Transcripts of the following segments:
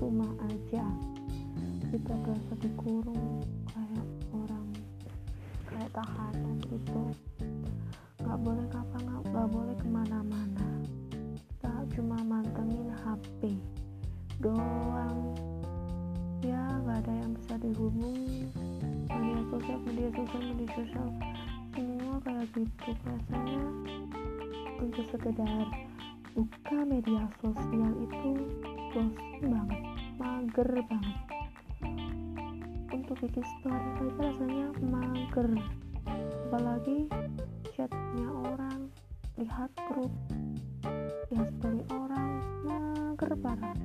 rumah aja. Kita berasa dikurung kayak orang kayak tahanan gitu. Nggak boleh kapan nggak boleh ke mana-mana. Kita cuma mantengin HP doang. Ya nggak ada yang bisa dihubungi. Media sosial media sosial media sosial. Semua kayak gitu rasanya. Untuk sekedar buka media sosial itu bosan banget mager banget. Untuk bikin story saja rasanya mager. Apalagi chatnya orang lihat grup lihat story orang mager parah.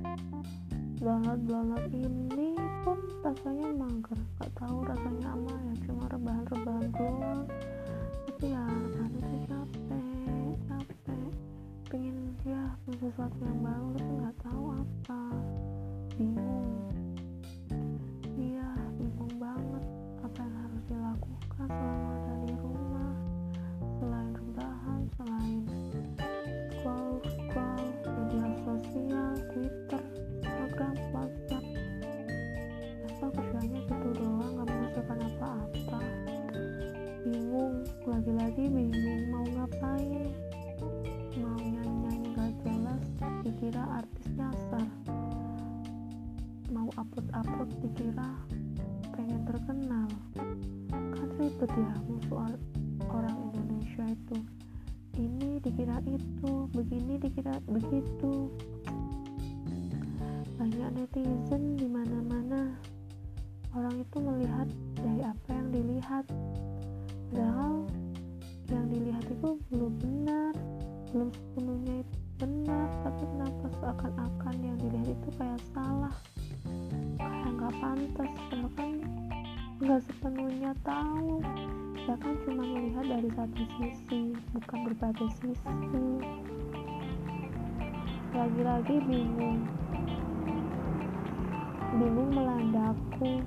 Download download ini pun rasanya mager. Gak tahu rasanya apa ya cuma rebahan-rebahan doang. Tapi ya rebahan itu capek capek. Pengen ya sesuatu yang baru lagi-lagi bingung mau ngapain? Mau nyanyi-nyanyi gak jelas dikira artis nyasar mau upload-upload dikira pengen terkenal. Kan ribet ya musuh orang Indonesia itu. Ini dikira itu begini dikira begitu. Banyak netizen di mana-mana. Orang itu melihat dari apa yang dilihat. Padahal belum sepenuhnya itu benar tapi kenapa seakan-akan yang dilihat itu kayak salah? Kayak nggak pantas padahal kan nggak sepenuhnya tahu. Ya kan cuma melihat dari satu sisi bukan berbagai sisi. Lagi-lagi bingung. Bingung melandaku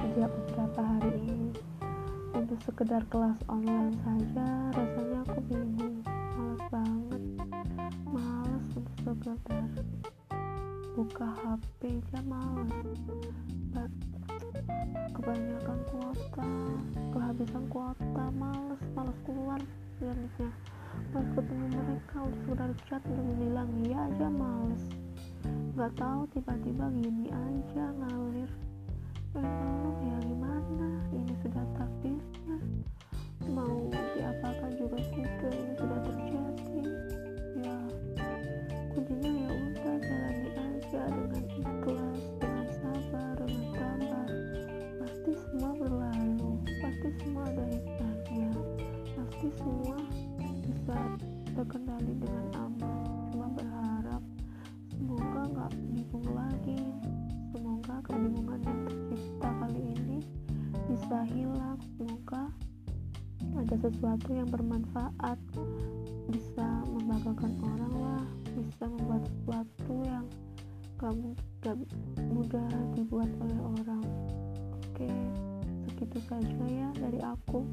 sejak beberapa hari ini. Untuk sekedar kelas online saja rasanya aku bingung sekedar buka HP aja males Ba- kebanyakan kuota kehabisan kuota males males keluar sebenarnya. Males ketemu mereka untuk sekedar chat untuk bilang iya aja males. Nggak tahu tiba-tiba gini aja ngalir. Pengen ya terkendali dengan aman. Cuma berharap semoga nggak bingung lagi. Semoga kebingungan yang tercipta kali ini bisa hilang. Semoga ada sesuatu yang bermanfaat. Bisa membanggakan orang lah. Bisa membuat sesuatu yang gak, mu- gak mudah dibuat oleh orang. Oke segitu saja ya dari aku